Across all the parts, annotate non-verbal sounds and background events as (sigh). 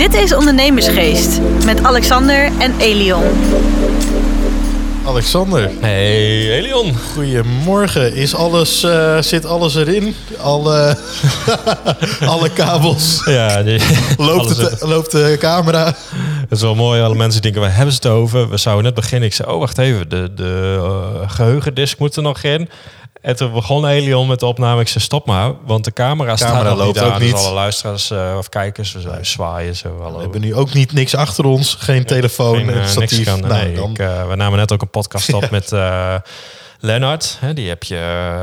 Dit is Ondernemersgeest met Alexander en Elion. Alexander, Hey, Elion. goedemorgen. Is alles, eh, zit alles erin? Alle, (laughs) alle kabels? Ja, die, Loopt, alles- het, loopt de camera? Het is wel mooi. Alle mensen denken, waar hebben ze het over? We zouden net beginnen. Ik zei, oh, wacht even. De, de eh, geheugendisk moet er nog in. En toen begon Elion met de opname. Ik zei, stop maar. Want de camera, staat Camera nog loopt niet aan. ook Dus niet. alle luisteraars eh, of kijkers, we zijn zwaaien. Zo, hallo. We hebben nu ook niet niks achter ons. Geen telefoon, Geen, en niks statief. kan. Nou, nee, ik, eh, we namen net ook een podcast (laughs) op met Lennart. Hè, die heb je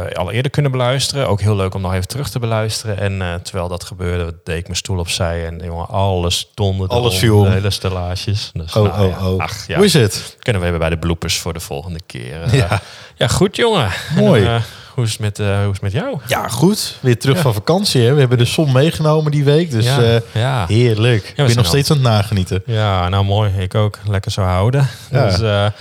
eh, al eerder kunnen beluisteren. Ook heel leuk om nog even terug te beluisteren. En eh, terwijl dat gebeurde, deed ik mijn stoel opzij. En jongen, alles donderde Alles viel. De hele stellages. Dus, oh, nou ja, oh, oh. Ach, ja. Hoe is het? Kunnen we even bij de bloopers voor de volgende keer. Eh, Ja. ja. goed jongen. Mooi. En, hoe, is het met, hoe is het met jou? Ja, goed. Weer terug Ja. van vakantie. Hè? We hebben de zon meegenomen die week. Dus ja, ja. heerlijk. ik ben nog al- steeds aan het nagenieten. Ja, nou mooi. Ik ook. Lekker zo houden. Ja. Dus,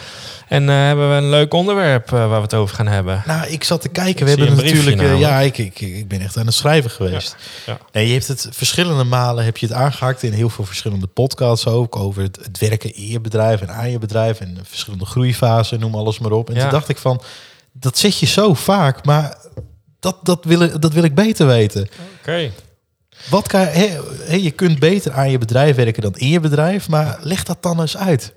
en eh, hebben we een leuk onderwerp eh, waar we het over gaan hebben. Nou, ik zat te kijken. We hebben natuurlijk... eh, namelijk. ja, ik, ik, ik ben echt aan het schrijven geweest. Ja. Nee, je hebt het verschillende malen heb je het aangehaakt in heel veel verschillende podcasts ook over het, het werken in je bedrijf en aan je bedrijf en de verschillende groeifasen, noem alles maar op. En Ja. toen dacht ik van, dat zeg je zo vaak, maar dat, dat, wil, ik, dat wil ik beter weten. Oké. Wat kan, hè, je kunt beter aan je bedrijf werken dan in je bedrijf, maar leg dat dan eens uit.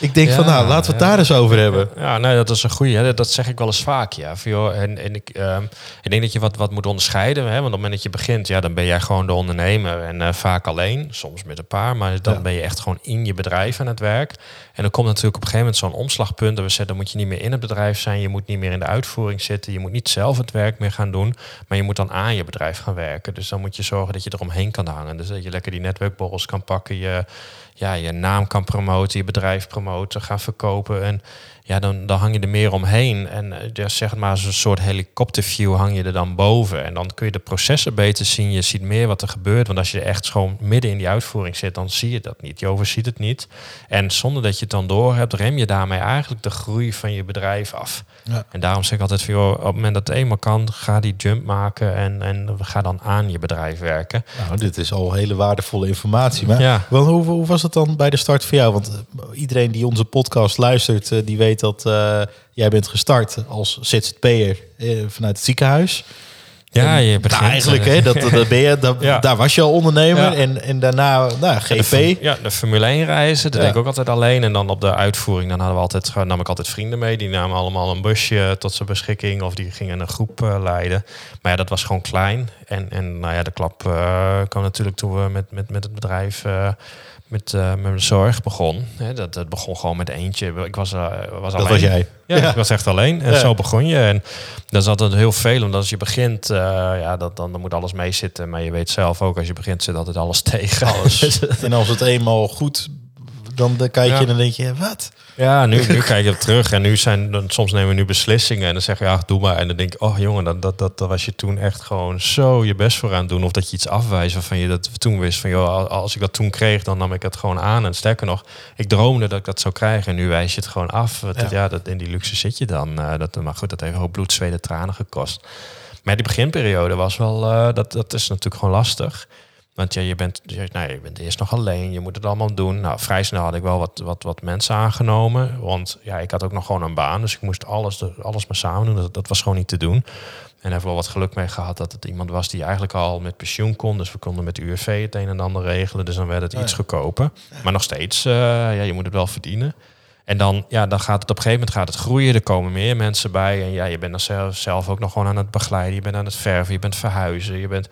Ik denk Ja, van, nou, laten we het ja. daar eens over hebben. Ja, nee, dat is een goede. Dat zeg ik wel eens vaak. Ja. En en ik, ehm, ik denk dat je wat, wat moet onderscheiden. Hè. Want op het moment dat je begint, ja, dan ben jij gewoon de ondernemer. En eh, vaak alleen, soms met een paar. Maar dan Ja. ben je echt gewoon in je bedrijf aan het werk. En dan komt natuurlijk op een gegeven moment zo'n omslagpunt. Dat we zeggen, dan moet je niet meer in het bedrijf zijn. Je moet niet meer in de uitvoering zitten. Je moet niet zelf het werk meer gaan doen. Maar je moet dan aan je bedrijf gaan werken. Dus dan moet je zorgen dat je eromheen kan hangen. Dus dat je lekker die netwerkborrels kan pakken. Je, ja, je naam kan promoten, je bedrijf promoten, gaan verkopen. En ja, dan, dan hang je er meer omheen. En eh, ja, zeg maar, als een soort helikopterview hang je er dan boven. En dan kun je de processen beter zien. Je ziet meer wat er gebeurt. Want als je er echt gewoon midden in die uitvoering zit, dan zie je dat niet. Je overziet het niet. En zonder dat je het dan door hebt, rem je daarmee eigenlijk de groei van je bedrijf af. Ja. En daarom zeg ik altijd van, joh, op het moment dat het eenmaal kan, ga die jump maken en, en ga dan aan je bedrijf werken. Nou, dit is al hele waardevolle informatie. Maar Ja. wel, hoe, hoe was het dan bij de start voor jou? Want eh, iedereen die onze podcast luistert, eh, die weet dat eh, jij bent gestart als ZZP'er eh, vanuit het ziekenhuis. Ja, je nou, begint... eigenlijk, eh, hè, dat, (laughs) dat ben je, dat, Ja. daar was je al ondernemer. Ja. En, en daarna nou, De GP. Form- Ja, de Formule 1 reizen. Dat Ja. deed ik ook altijd alleen. En dan op de uitvoering, dan hadden we altijd, nam ik altijd vrienden mee. Die namen allemaal een busje tot zijn beschikking. Of die gingen een groep eh, leiden. Maar ja, dat was gewoon klein. En, en nou ja, de klap eh, kwam natuurlijk toen we met, met, met het bedrijf... eh, met, eh, met de zorg begon. Dat, dat begon gewoon met eentje. Ik was, eh, was Dat alleen. was jij. Ja, Ja. ik was echt alleen. En Ja. zo begon je. En dat is altijd heel veel. Omdat als je begint, eh, ja, dat, dan, dan moet alles meezitten. Maar je weet zelf ook, als je begint, zit altijd alles (laughs) tegen. Alles. (laughs) en als het eenmaal goed, dan, dan kijk je Ja. en dan denk je, wat? Ja, nu, (laughs) nu kijk je terug en nu zijn dan, soms nemen we nu beslissingen en dan zeg je ja, doe maar. En dan denk ik, oh jongen, dat, dat, dat, dat was je toen echt gewoon zo je best voor aan het doen. Of dat je iets afwijst waarvan je dat toen wist van joh, als ik dat toen kreeg, dan nam ik het gewoon aan. En sterker nog, ik droomde dat ik dat zou krijgen. En nu wijs je het gewoon af. Ja. ja, dat, in die luxe zit je dan. eh, dat, maar goed, dat heeft ook bloed, zweet en tranen gekost. Maar die beginperiode was wel, eh, dat, dat is natuurlijk gewoon lastig. Want ja, je bent, je, nou, je bent eerst nog alleen, je moet het allemaal doen. Nou, vrij snel had ik wel wat, wat, wat mensen aangenomen. Want ja, ik had ook nog gewoon een baan. Dus ik moest alles, alles maar samen doen. Dat, dat was gewoon niet te doen. En daar heb wel wat geluk mee gehad dat het iemand was die eigenlijk al met pensioen kon. Dus we konden met UWV het een en ander regelen. Dus dan werd het Oh iets goedkoper. Maar nog steeds, eh, ja, je moet het wel verdienen. En dan, ja, dan gaat het op een gegeven moment gaat het groeien. Er komen meer mensen bij. En ja, je bent dan zelf, zelf ook nog gewoon aan het begeleiden. Je bent aan het verven, je bent verhuizen. Je bent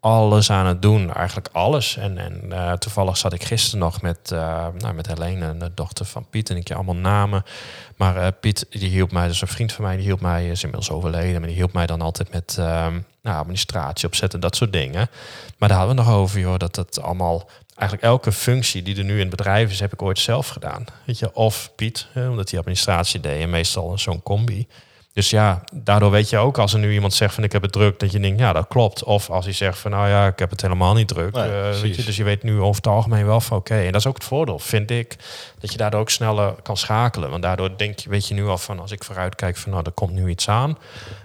alles aan het doen. Eigenlijk alles. En, en eh, toevallig zat ik gisteren nog met, eh nou, met Helene, de dochter van Piet. En ik je allemaal namen. Maar eh, Piet, die hielp mij, dus een vriend van mij, die hielp mij, is inmiddels overleden. Maar die hielp mij dan altijd met nou, administratie opzetten, dat soort dingen. Maar daar hadden we nog over, joh, dat dat allemaal eigenlijk elke functie die er nu in het bedrijf is, heb ik ooit zelf gedaan. Weet je, of Piet, hè, omdat hij administratie deed en meestal zo'n combi. Dus ja, daardoor weet je ook als er nu iemand zegt van ik heb het druk, dat je denkt, ja, dat klopt. Of als hij zegt van nou ja, ik heb het helemaal niet druk. Nee, eh, weet je, dus je weet nu over het algemeen wel van oké. En dat is ook het voordeel, vind ik, dat je daardoor ook sneller kan schakelen. Want daardoor denk je, weet je nu al van als ik vooruit kijk van nou, er komt nu iets aan.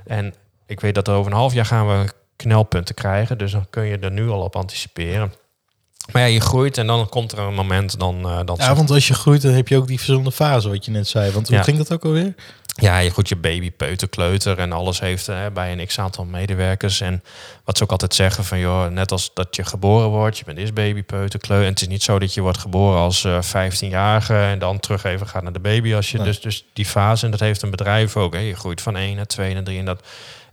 En ik weet dat er over een half jaar gaan we knelpunten krijgen. Dus dan kun je er nu al op anticiperen. Maar ja, je groeit en dan komt er een moment dan... eh, dan Ja, want als je groeit, dan heb je ook die verschillende fasen, wat je net zei. Want hoe Ja. ging dat ook alweer? Ja, je goed, je baby, peuter, kleuter en alles heeft hè, bij een x-aantal medewerkers. En wat ze ook altijd zeggen van, joh, net als dat je geboren wordt, je bent eerst baby, peuter, kleuter. En het is niet zo dat je wordt geboren als eh 15-jarige en dan terug even gaat naar de baby. Als je Nee. dus, dus die fase, en dat heeft een bedrijf ook. Hè. Je groeit van 1 naar 2 naar 3 en dat...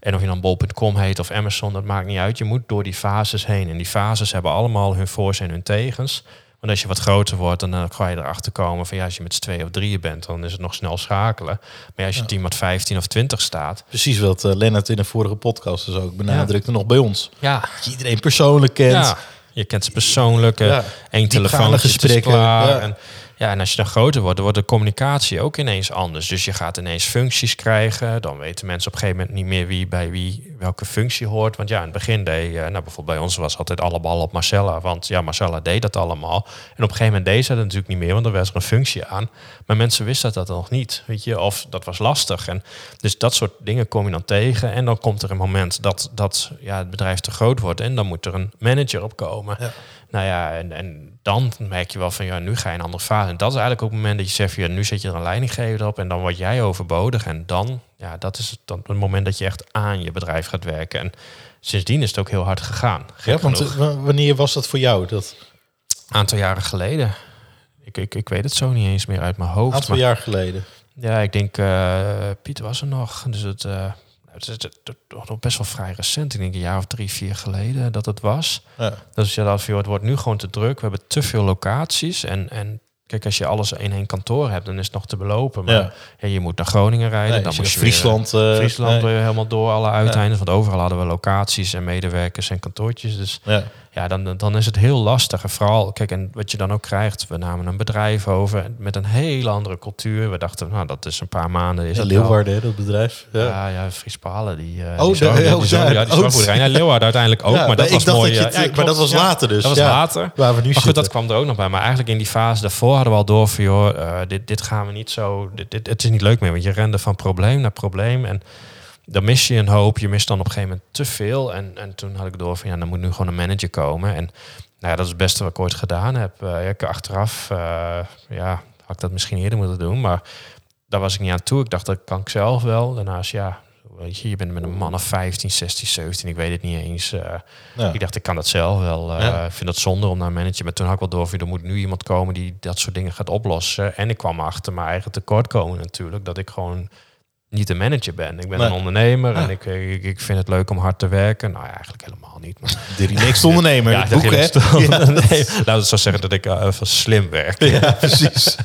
En of je dan bol.com heet of Amazon, dat maakt niet uit. Je moet door die fases heen. En die fases hebben allemaal hun voor's en hun tegens. Want als je wat groter wordt, dan eh, ga je erachter komen van ja, als je met z'n twee of drieën bent, dan is het nog snel schakelen. Maar als je team wat 15 of 20 staat, Precies wat eh, Lennart in de vorige podcast dus ook benadrukte, nog bij ons. ja, Dat je iedereen persoonlijk kent. ja je kent ze persoonlijk, eh, Ja, telefoon gesprekken. Klaar. ja. En, ja, en als je dan groter wordt, dan wordt de communicatie ook ineens anders. Dus je gaat ineens functies krijgen. Dan weten mensen op een gegeven moment niet meer wie bij wie welke functie hoort. Want ja, in het begin deed, eh, nou bijvoorbeeld bij ons was altijd alle bal op Marcella. Want ja, Marcella deed dat allemaal. En op een gegeven moment deed ze dat natuurlijk niet meer, want er was er een functie aan. Maar mensen wisten dat nog niet, weet je. Of dat was lastig. En dus dat soort dingen kom je dan tegen. En dan komt er een moment dat, dat ja, het bedrijf te groot wordt. En dan moet er een manager op komen. Ja. Nou ja, en, en dan merk je wel van ja, nu ga je een andere fase. En dat is eigenlijk ook het moment dat je zegt, ja, nu zet je er een leidinggever op en dan word jij overbodig. En dan, ja, dat is het, dan het moment dat je echt aan je bedrijf gaat werken. En sindsdien is het ook heel hard gegaan. Ja, want genoeg. eh, wanneer was dat voor jou? Dat aantal jaren geleden. Ik, ik, ik weet het zo niet eens meer uit mijn hoofd. aantal maar- jaar geleden. ja, ik denk, eh Piet was er nog. Dus het, eh, het is het- nog best wel vrij recent. Ik denk een jaar of drie, vier geleden dat het was. Ja. Dus ja, dat het wordt nu gewoon te druk. We hebben te veel locaties. En, en kijk, als je alles in één kantoor hebt, dan is het nog te belopen. Maar Ja. ja. je moet naar Groningen rijden. Nee, dan moet je Friesland... Weer, eh, Friesland nee. weer helemaal door alle uiteindes. Want overal hadden we locaties en medewerkers en kantoortjes. Dus Ja. dan, dan is het heel lastig. En vooral, kijk, en wat je dan ook krijgt, we namen een bedrijf over met een hele andere cultuur. We dachten, nou, dat is een paar maanden. Is Ja. Leeuwarden, hè, dat bedrijf. Ja. Ja, ja, Fries Palen, die, eh Oh, die oh, die ja, die oh, zorgboerderij. Ja, Leeuwarden uiteindelijk ook, Ja, maar dat was mooi. dat je ja, het- ja, maar dat was later dus. Dat was later. Waar we nu Maar goed, zitten. dat kwam er ook nog bij. Maar eigenlijk in die fase daarvoor hadden we al door van... joh, eh, dit, dit gaan we niet zo... Dit, dit, het is niet leuk meer, want je rende van probleem naar probleem. En dan mis je een hoop. Je mist dan op een gegeven moment te veel. En, en toen had ik door van... ja, dan moet nu gewoon een manager komen. En nou ja, dat is het beste wat ik ooit gedaan heb. Ja, ik achteraf, eh, ja, had ik dat misschien eerder moeten doen. Maar daar was ik niet aan toe. Ik dacht, dat kan ik zelf wel. Daarnaast, ja... Weet je, je bent met een man of 15, 16, 17, ik weet het niet eens. eh, Ja. ik dacht, ik kan dat zelf wel. eh, Ja. Ik vind dat zonde om naar een manager. Maar toen had ik wel door, er moet nu iemand komen die dat soort dingen gaat oplossen. En ik kwam achter mijn eigen tekortkomen natuurlijk. Dat ik gewoon niet een manager ben. Ik ben Nee. een ondernemer Ja. en ik, ik, ik vind het leuk om hard te werken. Nou ja, eigenlijk helemaal niet. Maar, (laughs) De relaxed ondernemer, ja, boek, hè? (laughs) (laughs) nee, laat het zo zeggen dat ik eh, even slim werk. Ja, precies.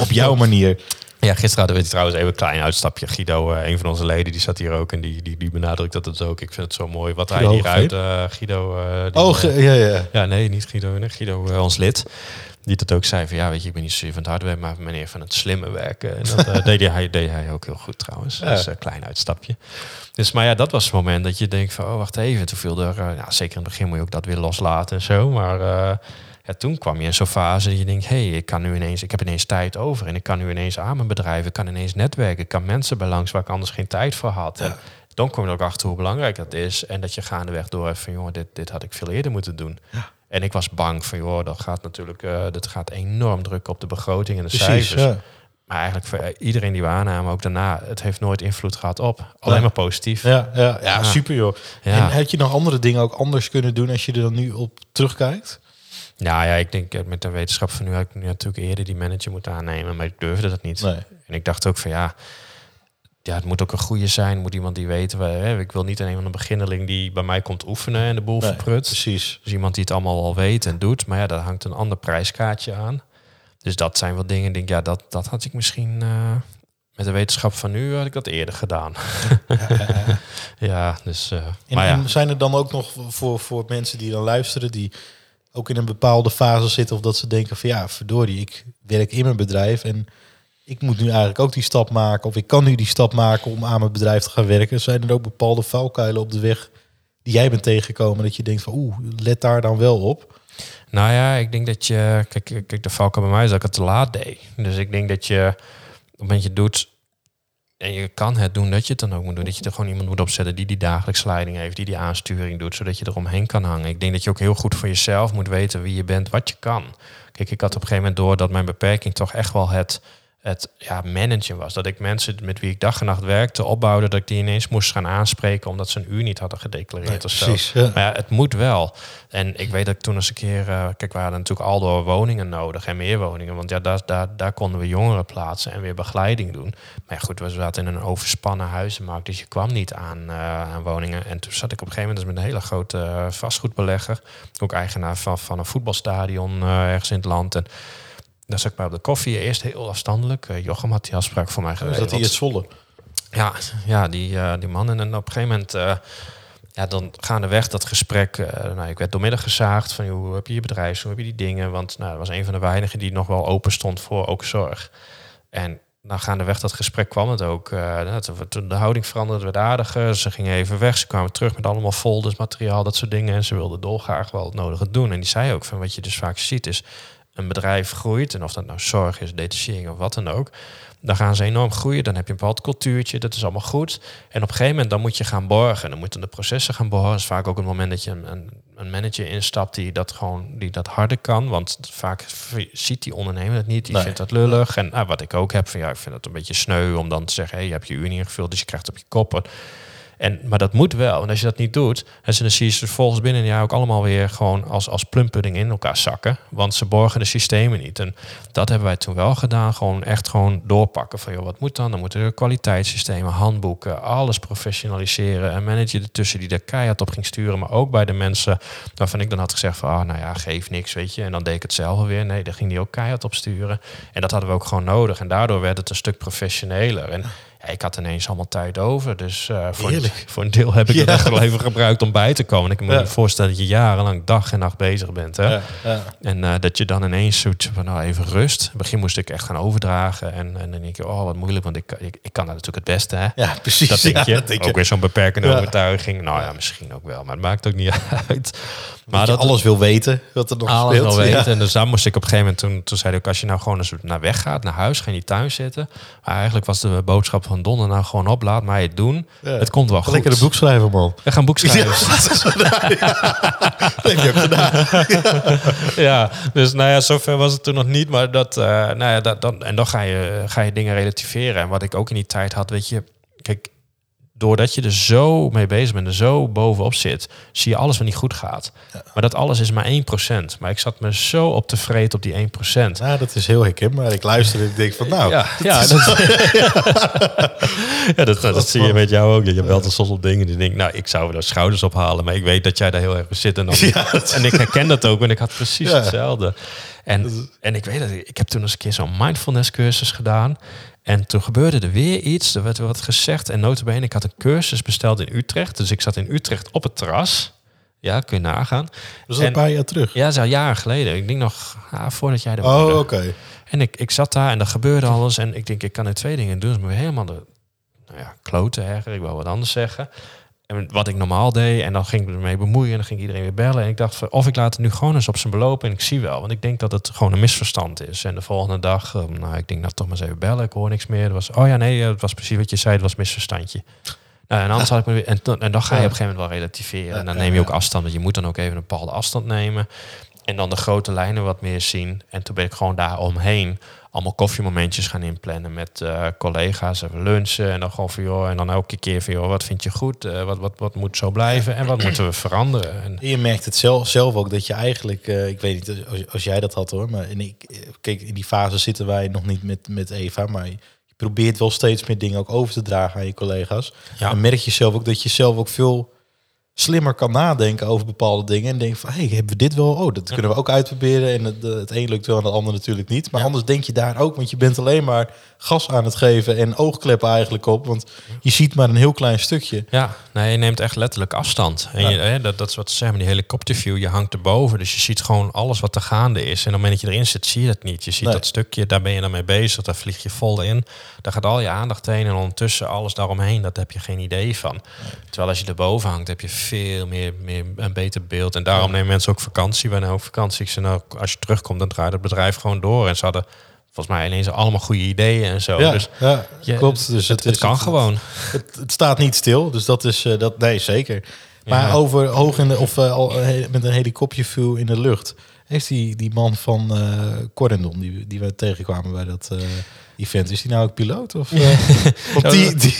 Op jouw manier. Ja, gisteren hadden we trouwens even een klein uitstapje. Guido, eh, een van onze leden, die zat hier ook en die, die, die benadrukt dat het ook. Ik vind het zo mooi wat Guido hij hieruit... Eh Guido... eh, die, Oh, eh, ge- ja, ja. ja, nee, niet Guido. Nee, Guido, ons lid. Die dat ook zei van, ja, weet je, ik ben niet zozeer van het harde werk, maar meneer van het slimme werken. En dat (laughs) deed, hij, deed hij ook heel goed trouwens. Ja. Dus een klein uitstapje. Dus, maar ja, dat was het moment dat je denkt van, oh, wacht even. Toen viel er, ja, zeker in het begin moet je ook dat weer loslaten en zo. Maar ja, toen kwam je in zo'n fase dat je denkt, hé, hey, ik kan nu ineens, ik heb ineens tijd over. En ik kan nu ineens aan mijn bedrijf, ik kan ineens netwerken. Ik kan mensen bij langs waar ik anders geen tijd voor had. En dan kom je ook achter hoe belangrijk dat is. En dat je gaandeweg door hebt van, jongen, dit, dit had ik veel eerder moeten doen. En ik was bang van, joh, dat gaat natuurlijk, eh, dat gaat enorm drukken op de begroting en de Precies, cijfers. ja. Maar eigenlijk voor iedereen die we aannamen, ook daarna, het heeft nooit invloed gehad op. Alleen maar positief. Ja, ja, ja, super joh. En had je nog andere dingen ook anders kunnen doen als je er dan nu op terugkijkt? Nou ja, ik denk eh, met de wetenschap van nu had ik nu natuurlijk eerder die manager moeten aannemen, maar ik durfde dat niet. Nee. En ik dacht ook van ja, ja, het moet ook een goede zijn, moet iemand die weten. waar- Hè, ik wil niet een van de beginneling die bij mij komt oefenen en de boel Nee, verprut. Precies. Dus iemand die het allemaal al weet en doet. Maar ja, daar hangt een ander prijskaartje aan. Dus dat zijn wel dingen, ik denk ja, dat, dat had ik misschien eh, met de wetenschap van nu had ik dat eerder gedaan. (laughs) ja, dus. eh, En, maar ja. en zijn er dan ook nog voor, voor mensen die dan luisteren, die ook in een bepaalde fase zitten, of dat ze denken van ja, verdorie, ik werk in mijn bedrijf en ik moet nu eigenlijk ook die stap maken, of ik kan nu die stap maken om aan mijn bedrijf te gaan werken. Zijn er ook bepaalde valkuilen op de weg die jij bent tegengekomen, dat je denkt van oeh, let daar dan wel op? Nou ja, ik denk dat je. Kijk, kijk de valkuil bij mij is dat ik het te laat deed. Dus ik denk dat je op het moment je doet. En je kan het doen dat je het dan ook moet doen. Dat je er gewoon iemand moet opzetten die die dagelijks leiding heeft, die die aansturing doet, zodat je eromheen kan hangen. Ik denk dat je ook heel goed voor jezelf moet weten wie je bent, wat je kan. Kijk, ik had op een gegeven moment door dat mijn beperking toch echt wel het het ja, managen was. Dat ik mensen met wie ik dag en nacht werkte opbouwde, dat ik die ineens moest gaan aanspreken omdat ze een uur niet hadden gedeclareerd of zo. precies, ja. Maar ja, het moet wel. En ik weet dat ik toen eens een keer, eh, kijk, we hadden natuurlijk al door woningen nodig en meer woningen, want ja, daar, daar, daar konden we jongeren plaatsen en weer begeleiding doen. Maar ja, goed, we zaten in een overspannen huizenmarkt, dus je kwam niet aan, eh, aan woningen. En toen zat ik op een gegeven moment dus met een hele grote eh, vastgoedbelegger, ook eigenaar van, van een voetbalstadion ergens in het land. En daar zat ik bij op de koffie. Eerst heel afstandelijk. Eh, Jochem had die afspraak voor mij Is geregeld. dat hier het Zwolle? Ja, ja die, eh, die man. En dan op een gegeven moment, eh, ja, dan gaandeweg dat gesprek. nou, ik werd doormidden gezaagd van hoe heb je je bedrijf, hoe heb je die dingen. Want nou, dat was een van de weinigen die nog wel open stond voor ook zorg. En nou, gaandeweg dat gesprek kwam het ook. toen de houding veranderde, werd aardiger. Ze gingen even weg. Ze kwamen terug met allemaal folders, materiaal, dat soort dingen. En ze wilden dolgraag wel het nodige doen. En die zei ook van wat je dus vaak ziet is een bedrijf groeit. En of dat nou zorg is, detachering of wat dan ook. Dan gaan ze enorm groeien. Dan heb je een bepaald cultuurtje. Dat is allemaal goed. En op een gegeven moment dan moet je gaan borgen. Dan moeten de processen gaan borgen. Dat is vaak ook het moment dat je een, een, manager instapt die dat gewoon die dat harder kan. Want vaak ziet die ondernemer het niet. Die Nee. vindt dat lullig. En nou, wat ik ook heb, van ja, ik vind het een beetje sneu om dan te zeggen, hey, je hebt je uur niet ingevuld, dus je krijgt op je koppen. En, maar dat moet wel. En als je dat niet doet, dan zie je ze vervolgens binnen een jaar ook allemaal weer gewoon als, als plumpudding in elkaar zakken. Want ze borgen de systemen niet. En dat hebben wij toen wel gedaan. Gewoon echt gewoon doorpakken van, joh, wat moet dan? Dan moeten er kwaliteitssystemen, handboeken, alles professionaliseren. Een manager ertussen die er keihard op ging sturen. Maar ook bij de mensen waarvan ik dan had gezegd van, ah, nou ja, geef niks, weet je. En dan deed ik het zelf alweer. Nee, daar ging die ook keihard op sturen. En dat hadden we ook gewoon nodig. En daardoor werd het een stuk professioneler. En ik had ineens allemaal tijd over. Dus eh, voor, een, voor een deel heb ik (laughs) Ja. het echt wel even gebruikt om bij te komen. En ik moet Ja. me voorstellen dat je jarenlang dag en nacht bezig bent. Hè? Ja. En eh, dat je dan ineens zoet van nou even rust. In het begin moest ik echt gaan overdragen. En, en dan denk je, oh wat moeilijk, want ik, ik, ik kan dat natuurlijk het beste. Hè? Ja, precies. Dat denk je. dat denk je. ook weer zo'n beperkende overtuiging. Nou ja, misschien ook wel, maar het maakt ook niet (laughs) uit. Maar dat je alles wil weten, wat er nog alles speelt. Ja. weten. En dus daar moest ik op een gegeven moment, toen, toen zei ik, als je nou gewoon eens naar weg gaat, naar huis, ga die tuin zitten. Maar eigenlijk was de boodschap van Donder nou gewoon op, laat mij het doen. Ja. Het komt wel goed. Lekker een boek schrijven, man. We gaan boek schrijven. (laughs) Gedaan. ja, dus nou ja, zover was het toen nog niet. Maar dat, eh, nou ja, dat, dan, en dan ga je, ga je dingen relativeren. En wat ik ook in die tijd had, weet je, kijk, doordat je er zo mee bezig bent, er zo bovenop zit, zie je alles wat niet goed gaat. Maar dat alles is maar 1%. Maar ik zat me zo op te vreten op die 1%. Nou, dat is heel herkenbaar. Ik luister en ik denk van, nou, Ja, (laughs) ja, dat, ja dat, dat, dat zie je met jou ook. Je belt er soms op dingen die denkt, nou, ik zou er schouders op halen, maar ik weet dat jij daar heel erg zit. En, dan, (laughs) Ja, dat- en ik herken dat ook, want ik had precies Ja. hetzelfde. En, en ik weet dat ik heb toen eens een keer zo'n mindfulness cursus gedaan. En toen gebeurde er weer iets, er werd wat gezegd. En notabene, ik had een cursus besteld in Utrecht. Dus ik zat in Utrecht op het terras. Ja, kun je nagaan. dat is al En- een paar jaar terug. Ja, dat is al jaren geleden. Ik denk nog ah, voordat jij er Oh, woonde. oké. En ik, ik zat daar en er gebeurde alles. En ik denk, ik kan er twee dingen doen. Dus me helemaal de nou ja, kloten. Ik wou wat anders zeggen. En wat ik normaal deed. En dan ging ik me ermee bemoeien. En dan ging iedereen weer bellen. En ik dacht, van, of ik laat het nu gewoon eens op zijn beloop. En ik zie wel. Want ik denk dat het gewoon een misverstand is. En de volgende dag, eh, nou, ik denk, nou toch maar eens even bellen. Ik hoor niks meer. Het was, oh ja, nee, het was precies wat je zei. Het was een misverstandje. Nou, en anders had ik me weer. En, dan- en dan ga je op een gegeven moment wel relativeren. En dan neem je ook afstand. Want je moet dan ook even een bepaalde afstand nemen. En dan de grote lijnen wat meer zien. En toen ben ik gewoon daar omheen allemaal koffiemomentjes gaan inplannen met eh, collega's. Even lunchen en dan gewoon van joh. En dan elke keer van joh, wat vind je goed? Eh, wat, wat, wat moet zo blijven? En wat moeten we (clears throat) veranderen? En, En je merkt het zelf, zelf ook dat je eigenlijk, eh, ik weet niet als, als jij dat had hoor, maar in, ik, kijk, in die fase zitten wij nog niet met, met Eva, maar je probeert wel steeds meer dingen ook over te dragen aan je collega's. Ja. Dan merk je zelf ook dat je zelf ook veel slimmer kan nadenken over bepaalde dingen en denk van, hey, hebben we dit wel? Oh, dat kunnen we ook uitproberen en het, het een lukt wel en het ander natuurlijk niet. Maar Ja. anders denk je daar ook, want je bent alleen maar gas aan het geven en oogkleppen eigenlijk op, want je ziet maar een heel klein stukje. Ja, nee, je neemt echt letterlijk afstand. En je, hè, dat, dat is wat ze zeggen, die helikopterview, je hangt erboven. Dus je ziet gewoon alles wat er gaande is. En op het moment dat je erin zit, zie je dat niet. Je ziet Nee. dat stukje, daar ben je dan mee bezig, daar vlieg je vol in. Daar gaat al je aandacht heen en ondertussen alles daaromheen, dat heb je geen idee van. Terwijl als je erboven hangt, heb je veel meer, meer een beter beeld. En daarom nemen mensen ook vakantie. Wij nemen ook vakantie. Ik zei, nou, als je terugkomt, dan draait het bedrijf gewoon door. En ze hadden volgens mij ineens allemaal goede ideeën en zo. Ja, dus ja klopt. Dus het, kan gewoon. Het, staat niet stil, dus dat is eh, dat. Nee, zeker. Maar Ja. over hoog in de of al, eh, met een helikopterview in de lucht. Heeft die, die man van eh Corendon, die, die we tegenkwamen bij dat eh, event, is die nou ook piloot? Of, eh, (laughs) want die, die,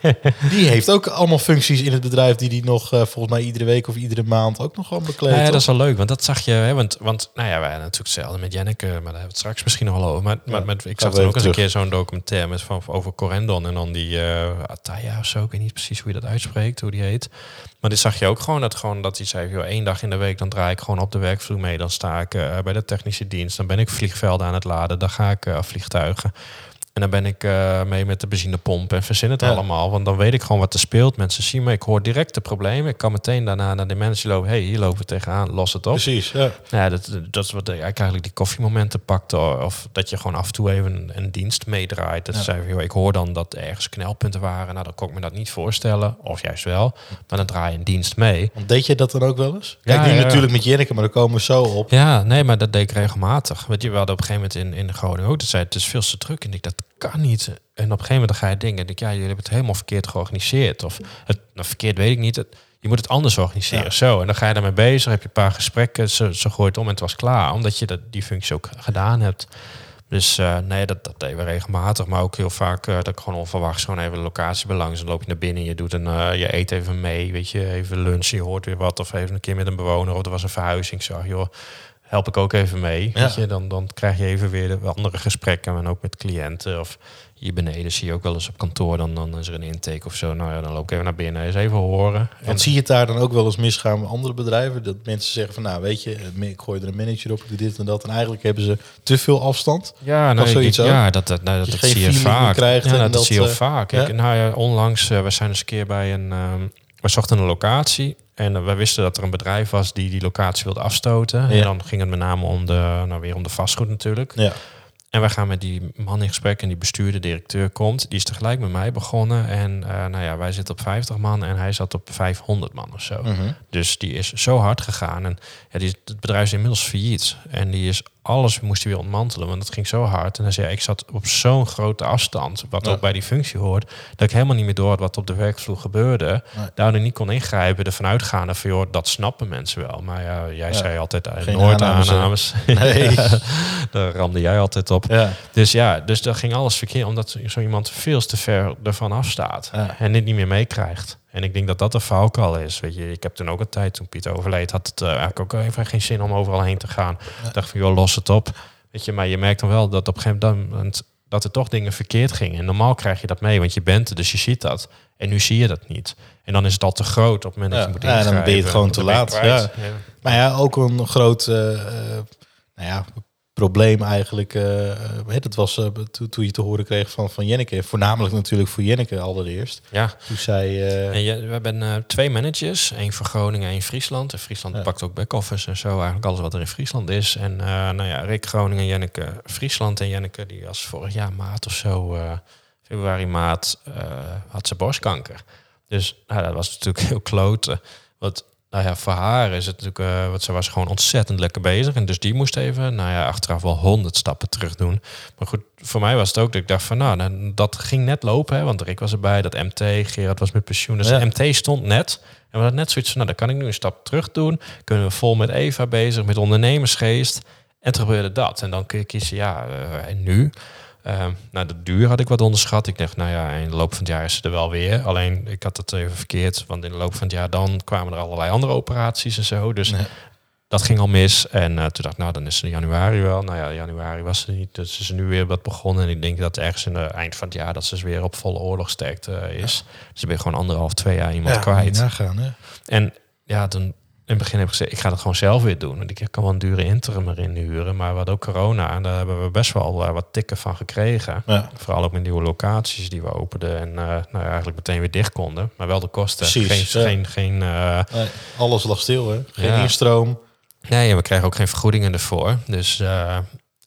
(laughs) die heeft ook allemaal functies in het bedrijf die die nog eh, volgens mij iedere week of iedere maand ook nog gewoon bekleedt. Ja, ja, dat is wel leuk, want dat zag je. Hè, want, want nou ja, wij natuurlijk hetzelfde met Jenneke, maar daar hebben we het straks misschien nog wel over. Maar, maar met, ik zag dan ook eens een keer zo'n documentaire met, van, over Corendon en dan die eh Ataya of zo. Ik weet niet precies hoe je dat uitspreekt, hoe die heet. Maar dit zag je ook gewoon dat, gewoon dat hij zei, joh, één dag in de week dan draai ik gewoon op de werkvloer mee. Dan sta ik bij de technische dienst, dan ben ik vliegvelden aan het laden, dan ga ik eh, vliegtuigen. En dan ben ik eh, mee met de benzinepomp en verzin het Ja. allemaal. Want dan weet ik gewoon wat er speelt. Mensen zien me, ik hoor direct de problemen. Ik kan meteen daarna naar de mensen lopen. hey, hier lopen we tegenaan, los het op. Precies, ja. Ja, dat, dat is wat ik eigenlijk die koffiemomenten pakt. Of dat je gewoon af en toe even een, een dienst meedraait. Dat Ja. zei, joh, ik hoor dan dat er ergens knelpunten waren. Nou, dan kon ik me dat niet voorstellen. Of juist wel. Maar dan draai je een dienst mee. Want deed je dat dan ook wel eens? Ja, Kijk, nu natuurlijk met Jenneke, maar daar komen we zo op. Ja, nee, maar dat deed ik regelmatig. Weet je, we hadden op een gegeven moment in, in Groningen ook. Dat zei, het is veel te druk. En ik dat kan niet. En op een gegeven moment ga je denken. Denk, ik, ja, jullie hebben het helemaal verkeerd georganiseerd. Of het, nou, verkeerd weet ik niet. Het, je moet het anders organiseren. Ja. Zo. En dan ga je daarmee bezig. Heb je een paar gesprekken. Ze, ze gooit om en het was klaar. Omdat je dat, die functie ook gedaan hebt. Dus eh, nee, dat, dat deden we regelmatig. Maar ook heel vaak eh, dat ik gewoon onverwachts gewoon even de locatie belangs. Dan loop je naar binnen, je doet een, eh, je eet even mee, weet je, even lunch, je hoort weer wat. Of even een keer met een bewoner, of er was een verhuizing. Zag joh, help ik ook even mee. Ja. Weet je, dan, dan krijg je even weer de andere gesprekken. En ook met cliënten. Of hier beneden zie je ook wel eens op kantoor. Dan, dan is er een intake of zo. Nou ja, dan loop ik even naar binnen, eens even horen. En, Want zie je het daar dan ook wel eens misgaan met andere bedrijven? Dat mensen zeggen van, nou weet je, ik gooi er een manager op, ik doe dit en dat. En eigenlijk hebben ze te veel afstand. Ja, nou, zoiets ja, dat, dat, nou, dat, dat zie je vaak. krijgt ja, en dat, dat, zie je heel eh, vaak. Ik, nou ja, onlangs, eh, we zijn eens een keer bij een... ehm we zochten een locatie en eh, we wisten dat er een bedrijf was die die locatie wilde afstoten. Ja. En dan ging het met name om de, nou weer om de vastgoed natuurlijk. Ja. En wij gaan met die man in gesprek en die bestuurder, directeur komt. Die is tegelijk met mij begonnen. En eh, nou ja, wij zitten op 50 man en hij zat op 500 man of zo. Mhm. Dus die is zo hard gegaan. En ja, die, het bedrijf is inmiddels failliet. En die is alles moest hij weer ontmantelen, want het ging zo hard. En hij zei, ik zat op zo'n grote afstand, wat Ja. ook bij die functie hoort, dat ik helemaal niet meer door had wat op de werkvloer gebeurde. Nee. Daardoor niet kon ingrijpen, ervan uitgaande van, joh, dat snappen mensen wel. Maar ja, jij Ja. zei altijd, eh, Geen nooit aannames. (laughs) Nee. (laughs) Daar ramde jij altijd op. Ja. Dus ja, dus daar ging alles verkeerd, omdat zo iemand veel te ver ervan afstaat en dit niet meer meekrijgt. En ik denk dat dat een valkuil is. Weet je, ik heb toen ook een tijd, toen Piet overleed, had het eh, eigenlijk ook even geen zin om overal heen te gaan. Ik dacht van, joh, los het op. Weet je, maar je merkt dan wel dat op een gegeven moment dat er toch dingen verkeerd gingen. En normaal krijg je dat mee, want je bent er, dus je ziet dat. En nu zie je dat niet. En dan is het al te groot op het moment Ja, dat je moet ja, dan ingrijpen. ben je het gewoon te laat, ja. Maar ja, ook een groot eh, nou ja, probleem eigenlijk. eh, dat was eh, toen je te horen kreeg van, van Jenneke. Voornamelijk natuurlijk voor Jenneke allereerst. ja. Toen zij... En je, we hebben twee managers. één voor Groningen, één Friesland. En Friesland Ja. pakt ook back-office en zo. Eigenlijk alles wat er in Friesland is. En nou ja, Rick Groningen, Jenneke Friesland. En Jenneke, die was vorig jaar maart of zo, februari, maart, had ze borstkanker. Dus nou, dat was natuurlijk (laughs) heel kloten. Want nou ja, voor haar is het natuurlijk, eh want ze was gewoon ontzettend lekker bezig. En dus die moest even, nou ja, achteraf wel honderd stappen terug doen. Maar goed, voor mij was het ook dat ik dacht van, nou, dan- dat ging net lopen. Hè, want Rick was erbij, dat MT, Gerard was met pensioen. Dus Ja. de MT stond net. En we hadden net zoiets van, nou, dan kan ik nu een stap terug doen. Kunnen we vol met Eva bezig, met ondernemersgeest. En toen gebeurde dat. En dan kun je kiezen, ja, eh, en nu? Eh, nou, de duur had ik wat onderschat. Ik dacht, nou ja, in de loop van het jaar is ze er wel weer. Alleen, ik had het even verkeerd. Want in de loop van het jaar dan kwamen er allerlei andere operaties en zo. Dus Nee. dat ging al mis. En eh, toen dacht ik, nou, dan is ze in januari wel. Nou ja, januari was ze niet. Dus ze is nu weer wat begonnen. En ik denk dat ergens in het eind van het jaar... dat ze dus weer op volle oorlogsterkte eh, is. Dus ik ben gewoon anderhalf, twee jaar iemand ja, kwijt. nagaan, hè? En ja, toen in het begin heb ik gezegd, ik ga het gewoon zelf weer doen. Want ik kan wel een dure interim erin huren. Maar wat ook corona, en daar hebben we best wel eh, wat tikken van gekregen. Ja. Vooral ook met nieuwe locaties die we openden. En eh, nou ja, eigenlijk meteen weer dicht konden. Maar wel de kosten. Precies, geen, ja. geen, geen, eh, Nee, alles lag stil, hè? Geen instroom. nee, en we kregen ook geen vergoedingen ervoor. Dus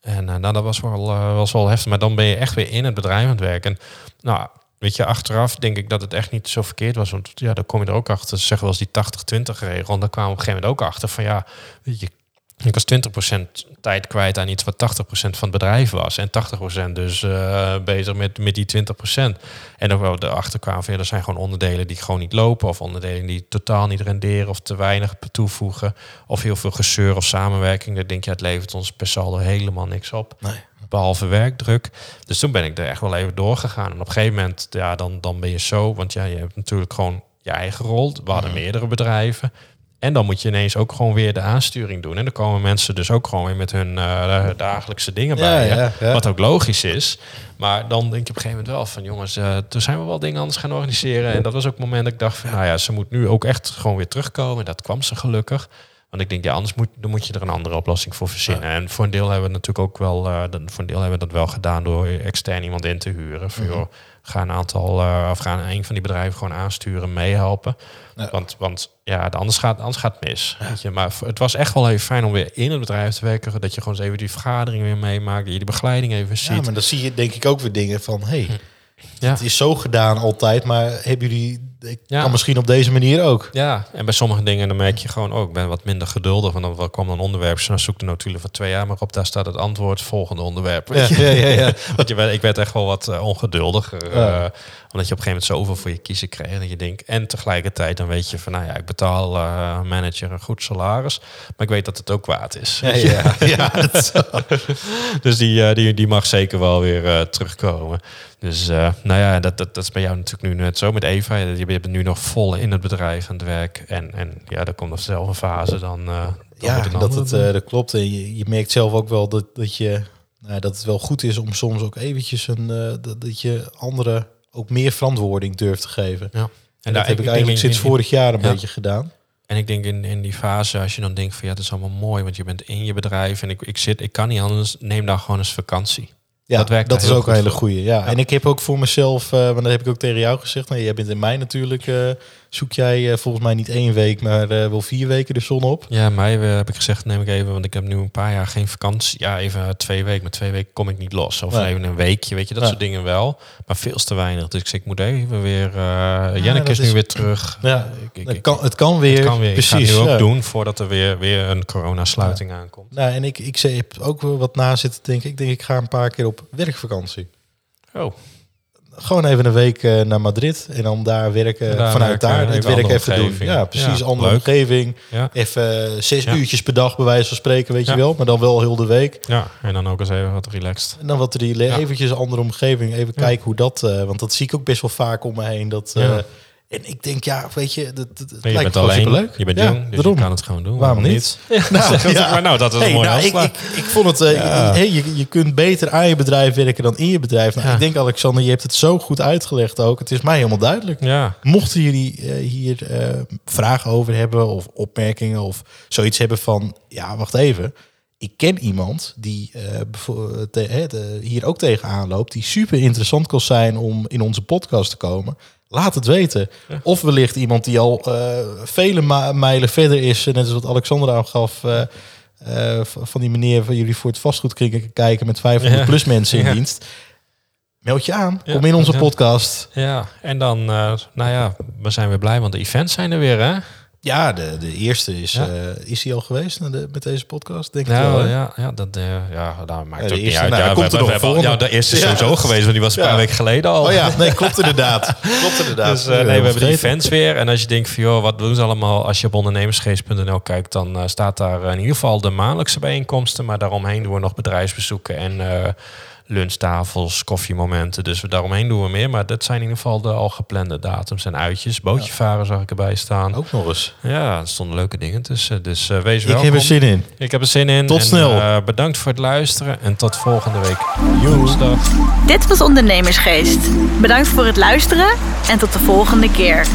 en, nou, dat was wel, was wel heftig. Maar dan ben je echt weer in het bedrijf aan het werken. En, nou, weet je, achteraf denk ik dat het echt niet zo verkeerd was. Want ja, dan kom je er ook achter. Ze zeggen wel eens die 80-20 regel. En daar kwamen we op een gegeven moment ook achter van ja, weet je, Ik was 20% tijd kwijt aan iets wat 80% van het bedrijf was. En 80% dus eh, bezig met, met die 20%. En dan wel erachter kwamen van ja, er zijn gewoon onderdelen die gewoon niet lopen. Of onderdelen die totaal niet renderen of te weinig toevoegen. Of heel veel gezeur of samenwerking. Dan denk je, het levert ons per saldo helemaal niks op. Nee. Behalve werkdruk. Dus toen ben ik er echt wel even doorgegaan. En op een gegeven moment, ja, dan, dan ben je zo. Want ja, je hebt natuurlijk gewoon je eigen rol. We hadden meerdere bedrijven. En dan moet je ineens ook gewoon weer de aansturing doen. En dan komen mensen dus ook gewoon weer met hun uh, dagelijkse dingen bij ja, ja. Wat ook logisch is. Maar dan denk je op een gegeven moment wel van... jongens, uh, toen zijn we wel dingen anders gaan organiseren. En dat was ook het moment dat ik dacht van... nou ja, ze moet nu ook echt gewoon weer terugkomen. En dat kwam ze gelukkig. Want ik denk, ja, anders moet, dan moet je er een andere oplossing voor verzinnen. En voor een deel hebben we natuurlijk ook wel... Uh, voor een deel hebben we dat wel gedaan door extern iemand in te huren. Van, joh, ga een aantal... Uh, of ga een van die bedrijven gewoon aansturen, meehelpen. Ja. Want, want ja, anders gaat, anders gaat het mis. Weet je? Maar het was echt wel even fijn om weer in het bedrijf te werken. Dat je gewoon eens even die vergadering weer meemaakt. Dat je die begeleiding even ziet. Ja, maar dan zie je denk ik ook weer dingen van... hey, Ja. het is zo gedaan altijd, maar hebben jullie... Ik Ja. kan misschien op deze manier ook. Ja, en bij sommige dingen dan merk je gewoon ook, ik ben wat minder geduldig. Want dan kwam een onderwerp, dan zoek de notulen van twee jaar maar op. Daar staat het antwoord, volgende onderwerp. Ja, ja, ja, ja. (laughs) Want je, werd- ik werd echt wel wat eh, ongeduldiger. eh, Ja. omdat je op een gegeven moment zoveel voor je kiezen kreeg. Dat je denkt, en tegelijkertijd dan weet je van, nou ja, ik betaal eh, manager een goed salaris. Maar ik weet dat het ook waard is. Ja, ja, (laughs) (laughs) Dus die, die, die mag zeker wel weer terugkomen. Dus nou ja, dat, dat, dat is bij jou natuurlijk nu net zo met Eva. Je bent nu nog vol in het bedrijf aan het werk. En, en ja, er komt nog zelf een fase dan... eh, dan ja dat, het, eh, dat klopt. En je, je merkt zelf ook wel dat, dat, je, nou, dat het wel goed is om soms ook eventjes een, eh, dat, dat je anderen ook meer verantwoording durft te geven. ja. En, daar- dat heb ik eigenlijk in- sinds in- vorig jaar een ja. beetje gedaan. En ik denk in, in die fase, als je dan denkt van ja, dat is allemaal mooi, want je bent in je bedrijf en ik, ik zit, ik kan niet anders, neem dan gewoon eens vakantie. Ja, Dat dat, werkt daar is ook een hele goeie. Ja. En ik heb ook voor mezelf, eh want dat heb ik ook tegen jou gezegd. Nou, jij bent in mei natuurlijk, eh, zoek jij eh, volgens mij niet één week, maar eh, wel vier weken de zon op. Ja, mij eh, heb ik gezegd, neem ik even, want ik heb nu een paar jaar geen vakantie. Ja, even twee weken, maar twee weken kom ik niet los. Of Nee. even een weekje, weet je, dat Ja. soort dingen wel. Maar veel te weinig. Dus ik zeg, ik moet even weer, uh, Janneke is nu is- weer terug. Ja, Ik- ik- het, kan, het kan weer. het kan weer. Precies. ik ga het nu ook doen voordat er weer, weer een coronasluiting aankomt. Nou, en ik, ik heb ook wel wat na zitten denken. Ik denk, ik ga een paar keer op werkvakantie. Oh, Gewoon even een week eh, naar Madrid en dan daar werken, Daar vanuit werken, daar het werk even doen. Ja, precies, Ja, andere leuk. omgeving. ja. Even eh, zes Ja. uurtjes per dag bij wijze van spreken, weet je wel. Maar dan wel heel de week. Ja, en dan ook eens even wat relaxed. En dan wat die Ja. eventjes een andere omgeving. Even kijken hoe dat... eh, want dat zie ik ook best wel vaak om me heen. Dat. En ik denk, ja, weet je, dat, dat, Nee, je lijkt bent alleen, superleuk. je bent Ja, jong, dus daarom. je kan het gewoon doen. Waarom niet? (laughs) Nou, ja. Maar nou, dat is Hey, een mooie nou, ik, ik, ik vond het, eh, hey, je, je kunt beter aan je bedrijf werken dan in je bedrijf. Nou. Ik denk, Alexander, je hebt het zo goed uitgelegd ook. Het is mij helemaal duidelijk. Mochten jullie eh, hier eh, vragen over hebben of opmerkingen of zoiets hebben van, ja, wacht even. Ik ken iemand die te- hier ook tegenaan loopt, die super interessant kan zijn om in onze podcast te komen. Laat het weten. Of wellicht iemand die al eh, vele mijlen verder is, net als wat Alexander aangaf. eh, eh, v- van die meneer van jullie voor het vastgoed kijken met 500 Ja. plus mensen in Ja. dienst. Meld je aan. Kom in onze podcast. ja. En dan, eh, nou ja, we zijn weer blij, want de events zijn er weer, hè? Ja, de, de eerste is, Ja. eh, is hij al geweest de- met deze podcast? Denk ik wel. Nou, ja, ja, dat, eh, ja, dat maakt Ja, niet uit. nou, ja, we, komt er we- ja, de eerste is sowieso geweest, want die was een paar weken geleden al. Oh ja, nee, klopt inderdaad. (laughs) Klopt inderdaad. Dus eh, nee, we hebben de events weer. En als je denkt van, joh, wat doen ze allemaal? Als je op ondernemersgeest.nl kijkt, dan staat daar in ieder geval de maandelijkse bijeenkomsten. Maar daaromheen doen we nog bedrijfsbezoeken en lunchtafels, koffiemomenten. Dus we daaromheen doen we meer. Maar dat zijn in ieder geval de al geplande datums en uitjes. Bootje varen zag ik erbij staan. Ook nog eens. Ja, er stonden leuke dingen tussen. Dus eh, wees Ik welkom. heb er zin in. Ik heb er zin in. Tot En, snel. eh, bedankt voor het luisteren. En tot volgende week. Woensdag. Dit was Ondernemersgeest. Bedankt voor het luisteren en tot de volgende keer.